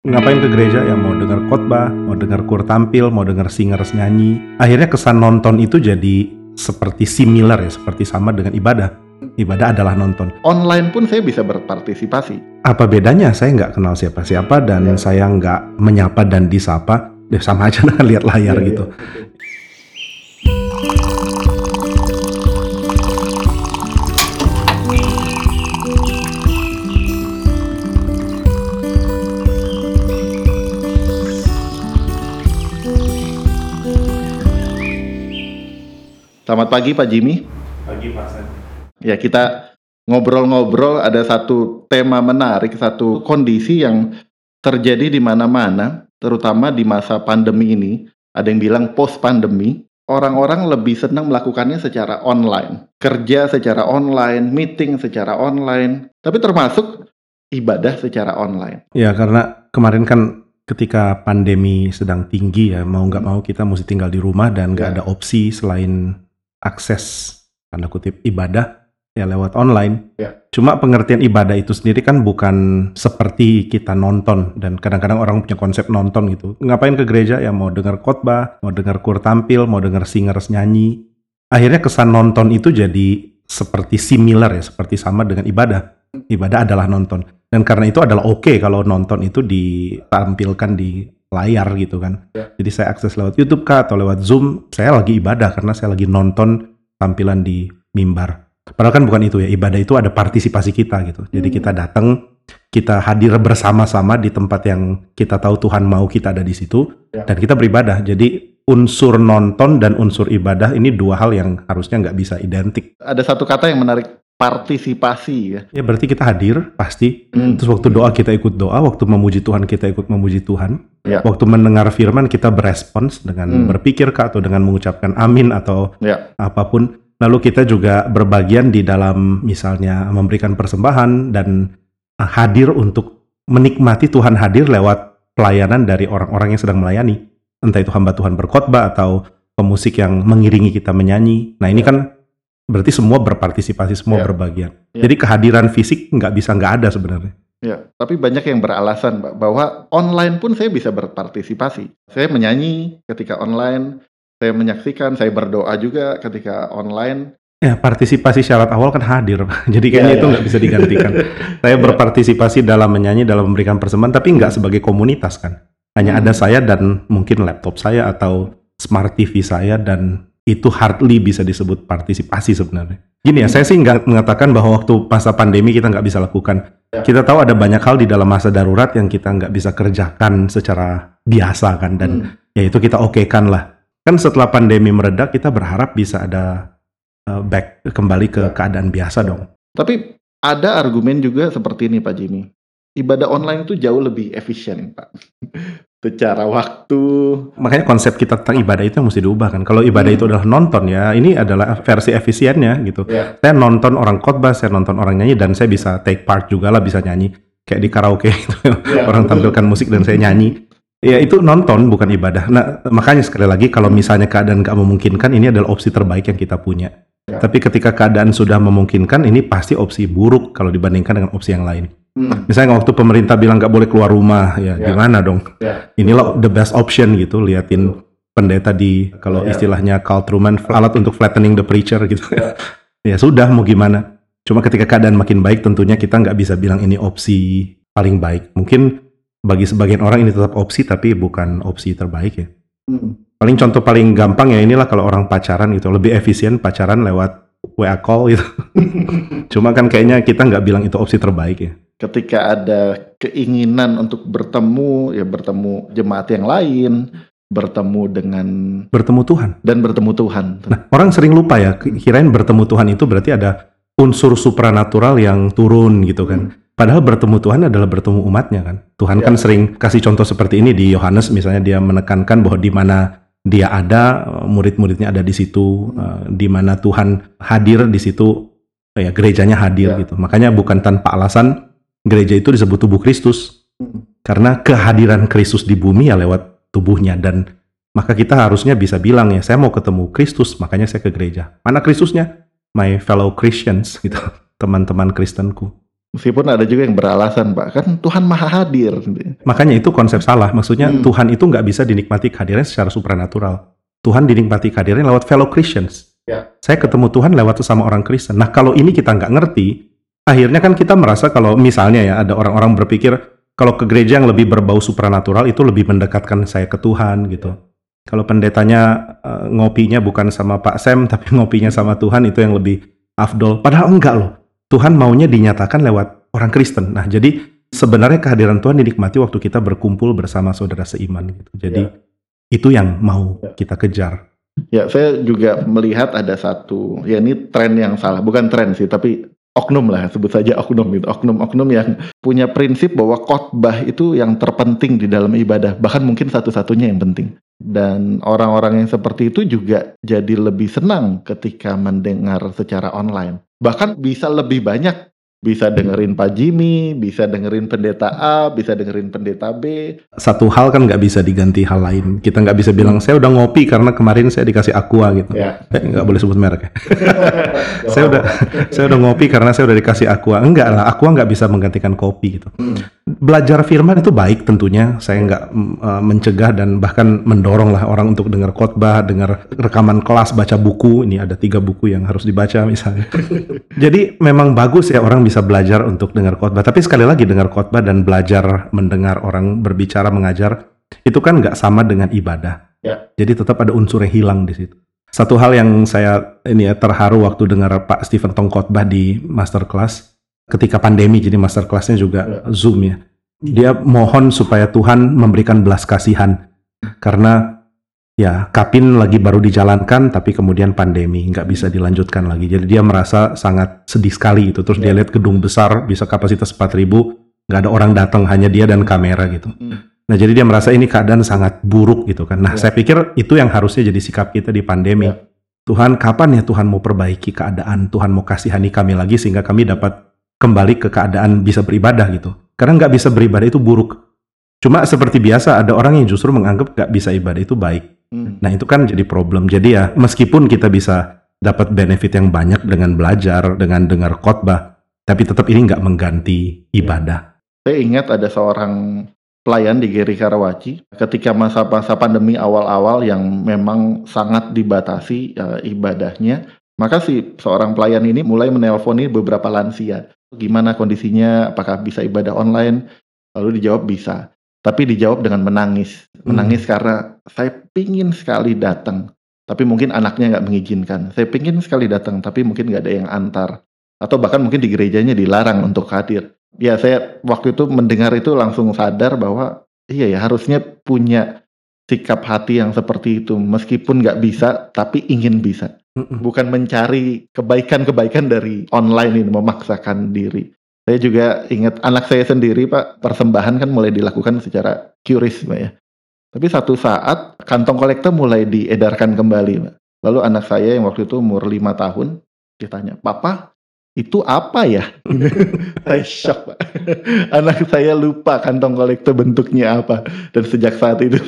ngapain ke gereja ya mau dengar khotbah, mau dengar kur tampil, mau dengar singers nyanyi. Akhirnya kesan nonton itu jadi seperti similar ya, seperti sama dengan ibadah. Ibadah adalah nonton. Online pun saya bisa berpartisipasi. Apa bedanya? Saya nggak kenal siapa-siapa dan Ya. saya nggak menyapa dan disapa. Ya sama aja dengan lihat layar Iya, gitu. iya. Selamat pagi Pak Jimmy. Pagi Pak Ya kita ngobrol-ngobrol ada satu tema menarik, satu kondisi yang terjadi di mana-mana, terutama di masa pandemi ini. Ada yang bilang post pandemi, orang-orang lebih senang melakukannya secara online, kerja secara online, meeting secara online, tapi termasuk ibadah secara online. Ya karena kemarin kan ketika pandemi sedang tinggi ya mau nggak mau kita mesti tinggal di rumah dan nggak Ya. ada opsi selain akses tanda kutip ibadah ya lewat online. Ya. Cuma pengertian ibadah itu sendiri kan bukan seperti kita nonton dan kadang-kadang orang punya konsep nonton gitu. Ngapain ke gereja ya mau dengar khotbah, mau dengar kur tampil, mau dengar singers nyanyi. Akhirnya kesan nonton itu jadi seperti similar ya, seperti sama dengan ibadah. Ibadah adalah nonton. Dan karena itu adalah oke kalau nonton itu ditampilkan di layar gitu kan. Ya. Jadi saya akses lewat YouTube kah atau lewat Zoom, saya lagi ibadah karena saya lagi nonton tampilan di mimbar. Padahal kan bukan itu ya, ibadah itu ada partisipasi kita gitu. Jadi Hmm. kita datang, kita hadir bersama-sama di tempat yang kita tahu Tuhan mau kita ada di situ Ya. dan kita beribadah. Jadi unsur nonton dan unsur ibadah ini dua hal yang harusnya nggak bisa identik. Ada satu kata yang menarik, partisipasi ya. Ya berarti kita hadir pasti Hmm. Terus waktu doa kita ikut doa, waktu memuji Tuhan kita ikut memuji Tuhan. Ya. Waktu mendengar firman kita berespons dengan Hmm. berpikir kah atau dengan mengucapkan amin atau Ya. apa pun. Lalu kita juga berbagian di dalam misalnya memberikan persembahan dan uh, hadir untuk menikmati Tuhan hadir lewat pelayanan dari orang-orang yang sedang melayani. Entah itu hamba Tuhan berkhotbah atau pemusik yang mengiringi kita menyanyi. Nah ini Ya. kan berarti semua berpartisipasi, semua Ya. berbagian. Ya. Jadi kehadiran fisik nggak bisa nggak ada sebenarnya. Ya, tapi banyak yang beralasan Pak, bahwa online pun saya bisa berpartisipasi. Saya menyanyi ketika online, saya menyaksikan, saya berdoa juga ketika online. Ya, partisipasi syarat awal kan hadir. Jadi kayaknya Ya, itu ya. nggak bisa digantikan. Saya berpartisipasi dalam menyanyi, dalam memberikan persembahan, tapi nggak sebagai komunitas kan. Hanya Hmm. ada saya dan mungkin laptop saya atau smart TV saya dan itu hardly bisa disebut partisipasi sebenarnya. Gini ya, Hmm. saya sih nggak mengatakan bahwa waktu masa pandemi kita nggak bisa lakukan. Ya. Kita tahu ada banyak hal di dalam masa darurat yang kita nggak bisa kerjakan secara biasa kan, dan Hmm. ya itu kita okekan lah. Kan setelah pandemi mereda kita berharap bisa ada uh, back kembali ke Ya. keadaan biasa dong. Tapi ada argumen juga seperti ini Pak Jimmy. Ibadah online itu jauh lebih efisien Pak. Secara waktu. Makanya konsep kita tentang ibadah itu yang mesti diubah kan. Kalau ibadah Hmm. itu adalah nonton ya, ini adalah versi efisiennya gitu. Ya. Saya nonton orang khotbah, saya nonton orang nyanyi dan saya bisa take part juga lah bisa nyanyi kayak di karaoke gitu. Ya, orang betul. tampilkan musik dan saya nyanyi. Ya itu nonton bukan ibadah. Nah makanya sekali lagi kalau misalnya keadaan nggak memungkinkan ini adalah opsi terbaik yang kita punya. Ya. Tapi ketika keadaan sudah memungkinkan ini pasti opsi buruk kalau dibandingkan dengan opsi yang lain. Hmm. Misalnya waktu pemerintah bilang nggak boleh keluar rumah, ya, Ya. gimana dong? Ya. Inilah the best option gitu. Liatin pendeta di kalau Ya. istilahnya Carl Truman alat untuk flattening the preacher gitu. Ya. ya sudah mau gimana. Cuma ketika keadaan makin baik tentunya kita nggak bisa bilang ini opsi paling baik. Mungkin bagi sebagian orang ini tetap opsi tapi bukan opsi terbaik ya. Hmm. Paling contoh paling gampang ya inilah kalau orang pacaran gitu lebih efisien pacaran lewat WA call gitu. Cuma kan kayaknya kita nggak bilang itu opsi terbaik ya. Ketika ada keinginan untuk bertemu, ya bertemu jemaat yang lain, bertemu dengan Bertemu Tuhan. dan bertemu Tuhan. Nah, orang sering lupa ya, kirain bertemu Tuhan itu berarti ada unsur supranatural yang turun gitu kan. Padahal bertemu Tuhan adalah bertemu umatnya kan. Tuhan Ya. kan sering kasih contoh seperti ini di Yohanes misalnya dia menekankan bahwa di mana dia ada, murid-muridnya ada di situ, eh, di mana Tuhan hadir di situ, ya gerejanya hadir Ya. gitu. Makanya bukan tanpa alasan gereja itu disebut tubuh Kristus. Karena kehadiran Kristus di bumi ya lewat tubuhnya dan maka kita harusnya bisa bilang ya saya mau ketemu Kristus makanya saya ke gereja mana Kristusnya my fellow Christians gitu teman-teman Kristenku Meskipun ada juga yang beralasan, Pak, kan Tuhan maha hadir. Makanya itu konsep salah. Maksudnya Hmm. Tuhan itu nggak bisa dinikmati kehadirannya secara supranatural. Tuhan dinikmati kehadirannya lewat fellow Christians. Ya. Saya ketemu Tuhan lewat sesama orang Kristen. Nah kalau ini kita nggak ngerti, akhirnya kan kita merasa kalau misalnya ya ada orang-orang berpikir kalau ke gereja yang lebih berbau supranatural itu lebih mendekatkan saya ke Tuhan gitu. Kalau pendetanya eh, ngopinya bukan sama Pak Sam tapi ngopinya sama Tuhan itu yang lebih afdol. Padahal enggak loh. Tuhan maunya dinyatakan lewat orang Kristen. Nah, jadi sebenarnya kehadiran Tuhan dinikmati waktu kita berkumpul bersama saudara seiman gitu. Jadi Ya. itu yang mau Ya. kita kejar. Ya, saya juga melihat ada satu, ya ini tren yang salah, bukan tren sih, tapi oknum lah, sebut saja oknum gitu, oknum-oknum yang punya prinsip bahwa khotbah itu yang terpenting di dalam ibadah, bahkan mungkin satu-satunya yang penting. Dan orang-orang yang seperti itu juga jadi lebih senang ketika mendengar secara online. Bahkan bisa lebih banyak, bisa dengerin Pak Jimmy, bisa dengerin pendeta A, bisa dengerin pendeta B, Satu hal kan nggak bisa diganti hal lain. Kita nggak bisa bilang saya udah ngopi karena kemarin saya dikasih aqua gitu. ya. Eh, nggak boleh sebut merek ya. saya udah saya udah ngopi karena saya udah dikasih aqua. Enggak lah, aqua nggak bisa menggantikan kopi gitu. Hmm. Belajar firman itu baik tentunya. Saya nggak eh, mencegah dan bahkan mendorong lah orang untuk dengar khotbah, dengar rekaman kelas, baca buku. Ini ada tiga buku yang harus dibaca misalnya. Jadi memang bagus ya orang bisa belajar untuk dengar khotbah. Tapi sekali lagi dengar khotbah dan belajar mendengar orang berbicara mengajar itu kan nggak sama dengan ibadah. Ya. Jadi tetap ada unsur yang hilang di situ. Satu hal yang saya ini ya terharu waktu dengar Pak Stephen Tong khotbah di masterclass ketika pandemi jadi masterclassnya juga Ya. zoom ya. Dia mohon supaya Tuhan memberikan belas kasihan karena ya kapin lagi baru dijalankan tapi kemudian pandemi nggak bisa dilanjutkan lagi. Jadi dia merasa sangat sedih sekali itu. Terus dia Ya. lihat gedung besar bisa kapasitas 4000 nggak ada orang datang hanya dia dan kamera gitu. Hmm. Nah, jadi dia merasa ini keadaan sangat buruk gitu kan. Nah, Ya. saya pikir itu yang harusnya jadi sikap kita di pandemi. Ya. Tuhan, kapan ya Tuhan mau perbaiki keadaan? Tuhan mau kasihani kami lagi sehingga kami dapat kembali ke keadaan bisa beribadah gitu. Karena nggak bisa beribadah itu buruk. Cuma seperti biasa ada orang yang justru menganggap nggak bisa ibadah itu baik. Hmm. Nah, itu kan jadi problem. Jadi ya, meskipun kita bisa dapat benefit yang banyak dengan belajar, dengan dengar khotbah, tapi tetap ini nggak mengganti ibadah. Saya ingat ada seorang pelayan di Geri Karawaci ketika masa-masa pandemi awal-awal yang memang sangat dibatasi eh, ibadahnya. Maka si seorang pelayan ini mulai menelponi beberapa lansia. Gimana kondisinya? Apakah bisa ibadah online? Lalu dijawab bisa. Tapi dijawab dengan menangis. Menangis karena saya pingin sekali datang. Tapi mungkin anaknya nggak mengizinkan. Saya pingin sekali datang, tapi mungkin nggak ada yang antar. Atau bahkan mungkin di gerejanya dilarang untuk hadir ya saya waktu itu mendengar itu langsung sadar bahwa iya ya harusnya punya sikap hati yang seperti itu meskipun nggak bisa tapi ingin bisa Bukan mencari kebaikan-kebaikan dari online ini memaksakan diri saya juga ingat anak saya sendiri pak persembahan kan mulai dilakukan secara pak ya tapi satu saat kantong kolektor mulai diedarkan kembali pak lalu anak saya yang waktu itu umur lima tahun ditanya papa itu apa ya? saya shock pak. Anak saya lupa kantong kolektor bentuknya apa. Dan sejak saat itu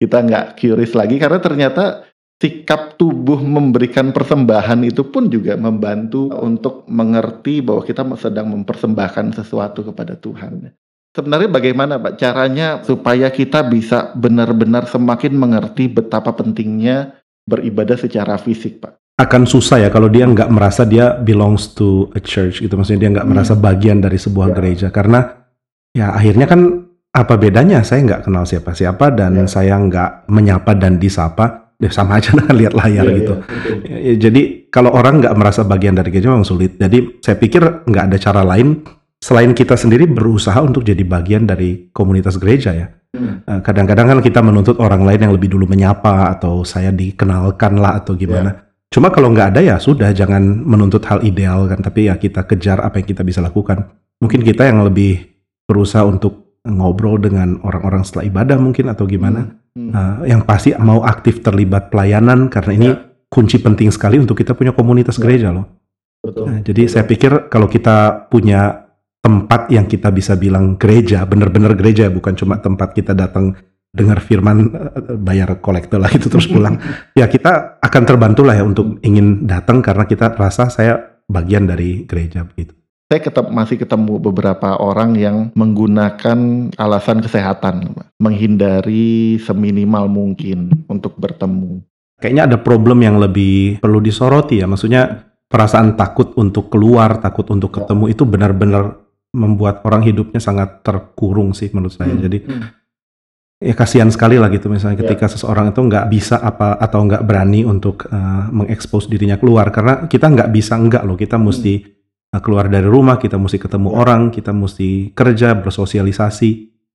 kita nggak curious lagi karena ternyata sikap tubuh memberikan persembahan itu pun juga membantu untuk mengerti bahwa kita sedang mempersembahkan sesuatu kepada Tuhan. Sebenarnya bagaimana Pak caranya supaya kita bisa benar-benar semakin mengerti betapa pentingnya beribadah secara fisik Pak? akan susah ya kalau dia nggak merasa dia belongs to a church gitu maksudnya dia nggak Hmm. merasa bagian dari sebuah Ya. gereja karena ya akhirnya kan apa bedanya saya nggak kenal siapa-siapa dan Ya. saya nggak menyapa dan disapa ya sama aja dengan lihat layar Iya, gitu iya, betul. Ya, ya, jadi kalau orang nggak merasa bagian dari gereja memang sulit jadi saya pikir nggak ada cara lain selain kita sendiri berusaha untuk jadi bagian dari komunitas gereja ya Hmm. Eh, kadang-kadang kan kita menuntut orang lain yang lebih dulu menyapa atau saya dikenalkan lah atau gimana Cuma kalau nggak ada ya sudah jangan menuntut hal ideal kan, tapi ya kita kejar apa yang kita bisa lakukan. Mungkin kita yang lebih berusaha untuk ngobrol dengan orang-orang setelah ibadah mungkin atau gimana. Hmm. Nah, yang pasti mau aktif terlibat pelayanan karena ini Ya. kunci penting sekali untuk kita punya komunitas Ya. gereja loh. Betul. Nah, jadi saya pikir kalau kita punya tempat yang kita bisa bilang gereja, benar-benar gereja, bukan cuma tempat kita datang dengar firman, eh, bayar kolektor lah itu terus pulang. ya kita akan terbantu lah ya untuk ingin datang karena kita rasa saya bagian dari gereja begitu. Saya ketep, masih ketemu beberapa orang yang menggunakan alasan kesehatan, menghindari seminimal mungkin untuk bertemu. Kayaknya ada problem yang lebih perlu disoroti ya, maksudnya perasaan takut untuk keluar, takut untuk ketemu itu benar-benar membuat orang hidupnya sangat terkurung sih menurut saya. Hmm. Jadi Hmm. ya kasihan sekali lah gitu misalnya Ya. ketika seseorang itu nggak bisa apa atau nggak berani untuk uh, mengekspos dirinya keluar karena kita nggak bisa nggak loh kita mesti uh, keluar dari rumah kita mesti ketemu Ya. orang kita mesti kerja bersosialisasi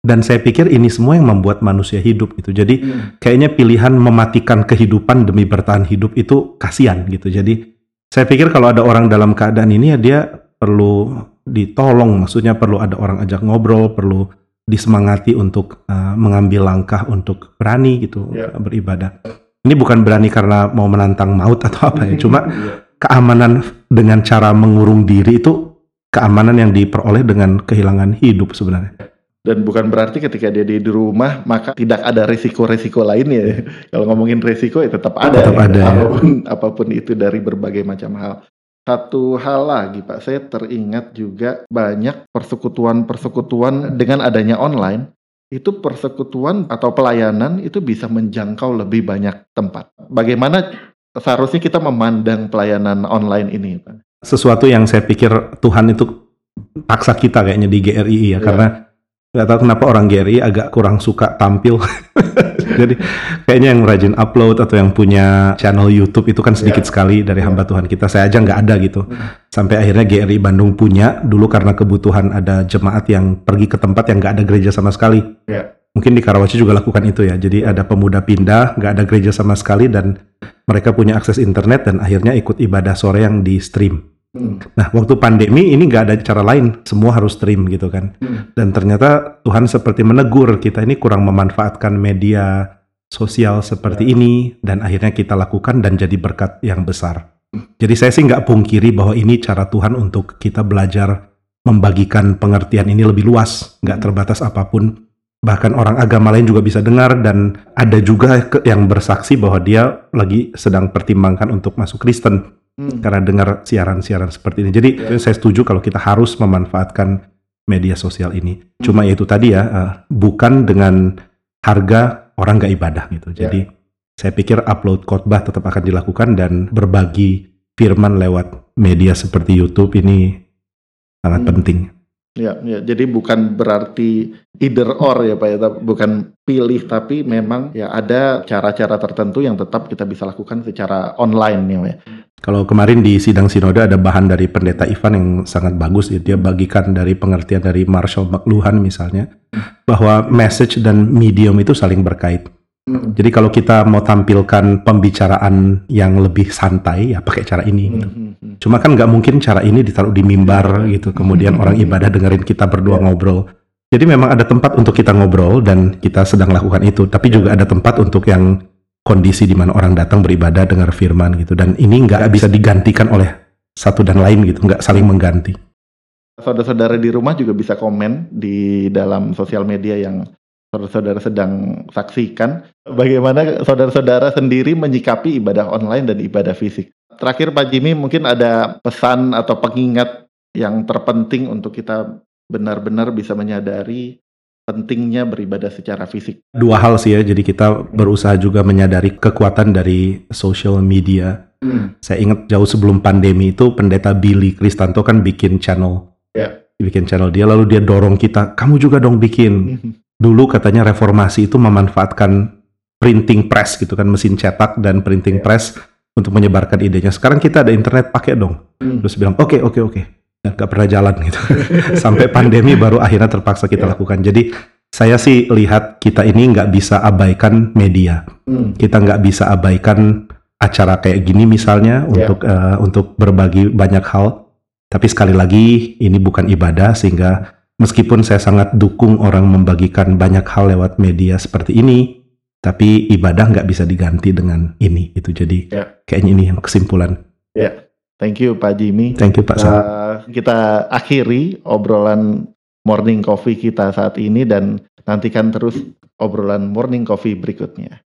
dan saya pikir ini semua yang membuat manusia hidup gitu jadi Hmm. kayaknya pilihan mematikan kehidupan demi bertahan hidup itu kasihan gitu jadi saya pikir kalau ada orang dalam keadaan ini ya dia perlu ditolong maksudnya perlu ada orang ajak ngobrol perlu disemangati untuk uh, mengambil langkah untuk berani gitu Ya. beribadah. Ini bukan berani karena mau menantang maut atau apa ya, cuma Iya. Keamanan dengan cara mengurung diri itu keamanan yang diperoleh dengan kehilangan hidup sebenarnya. Dan bukan berarti ketika dia di rumah maka tidak ada risiko-risiko lainnya. Kalau ngomongin risiko ya tetap ada. Tetap ya. ada, ya. Apa pun, apa pun itu dari berbagai macam hal. Satu hal lagi Pak, saya teringat juga banyak persekutuan-persekutuan dengan adanya online itu persekutuan atau pelayanan itu bisa menjangkau lebih banyak tempat. Bagaimana seharusnya kita memandang pelayanan online ini, Pak? Sesuatu yang saya pikir Tuhan itu paksa kita kayaknya di GRI ya, Ya. karena nggak tahu kenapa orang GRI agak kurang suka tampil. Jadi kayaknya yang rajin upload atau yang punya channel YouTube itu kan sedikit Ya. sekali dari hamba Tuhan kita. Saya aja nggak ada gitu. Hmm. Sampai akhirnya GRI Bandung punya dulu karena kebutuhan ada jemaat yang pergi ke tempat yang nggak ada gereja sama sekali. Ya. Mungkin di Karawaci juga lakukan itu ya. Jadi ada pemuda pindah, nggak ada gereja sama sekali dan mereka punya akses internet dan akhirnya ikut ibadah sore yang di stream. Hmm. Nah, waktu pandemi ini nggak ada cara lain, semua harus stream gitu kan. Hmm. Dan ternyata Tuhan seperti menegur kita ini kurang memanfaatkan media sosial seperti Ya. ini dan akhirnya kita lakukan dan jadi berkat yang besar. Jadi saya sih nggak pungkiri bahwa ini cara Tuhan untuk kita belajar membagikan pengertian ini lebih luas, nggak Hmm. terbatas apa pun. Bahkan orang agama lain juga bisa dengar dan ada juga yang bersaksi bahwa dia lagi sedang pertimbangkan untuk masuk Kristen Hmm. karena dengar siaran-siaran seperti ini. Jadi Ya. saya setuju kalau kita harus memanfaatkan media sosial ini. Cuma ya itu tadi ya, eh, bukan dengan harga orang nggak ibadah gitu. Jadi saya pikir upload khotbah tetap akan dilakukan dan berbagi firman lewat media seperti YouTube ini sangat Hmm. penting. Ya, ya, jadi bukan berarti either or ya Pak ya, bukan pilih tapi memang ya ada cara-cara tertentu yang tetap kita bisa lakukan secara online ya Pak ya. Kalau kemarin di sidang sinode ada bahan dari pendeta Ivan yang sangat bagus ya. Dia bagikan dari pengertian dari Marshall McLuhan misalnya bahwa message dan medium itu saling berkait. Jadi kalau kita mau tampilkan pembicaraan yang lebih santai ya pakai cara ini. gitu. Hmm, hmm, Cuma kan nggak mungkin cara ini ditaruh di mimbar gitu. Kemudian orang ibadah dengerin kita berdua Ya. ngobrol. Jadi memang ada tempat untuk kita ngobrol dan kita sedang lakukan itu. Tapi juga ada tempat untuk yang kondisi di mana orang datang beribadah dengar firman gitu. Dan ini nggak bisa digantikan oleh satu dan lain gitu. Nggak saling mengganti. Saudara-saudara di rumah juga bisa komen di dalam sosial media yang saudara-saudara sedang saksikan. Bagaimana saudara-saudara sendiri menyikapi ibadah online dan ibadah fisik. Terakhir Pak Jimmy mungkin ada pesan atau pengingat yang terpenting untuk kita benar-benar bisa menyadari pentingnya beribadah secara fisik. Dua hal sih ya. Jadi kita berusaha juga menyadari kekuatan dari social media. Saya ingat jauh sebelum pandemi itu pendeta Billy Kristanto kan bikin channel. Ya. Bikin channel dia lalu dia dorong kita, kamu juga dong bikin. Dulu katanya reformasi itu memanfaatkan printing press gitu kan, mesin cetak dan printing Ya. press untuk menyebarkan idenya. Sekarang kita ada internet, pakai dong. Hmm. Terus bilang, oke, oke, oke. Dan gak pernah jalan gitu. Sampai pandemi baru akhirnya terpaksa kita Ya. lakukan. Jadi saya sih lihat kita ini nggak bisa abaikan media. Hmm. Kita nggak bisa abaikan acara kayak gini misalnya Ya. untuk eh, untuk berbagi banyak hal. Tapi sekali lagi ini bukan ibadah sehingga meskipun saya sangat dukung orang membagikan banyak hal lewat media seperti ini, tapi ibadah nggak bisa diganti dengan ini. Itu jadi Ya. kayaknya ini yang kesimpulan. Thank you Pak Jimmy. Thank you Pak Sam. Uh, kita akhiri obrolan morning coffee kita saat ini dan nantikan terus obrolan morning coffee berikutnya.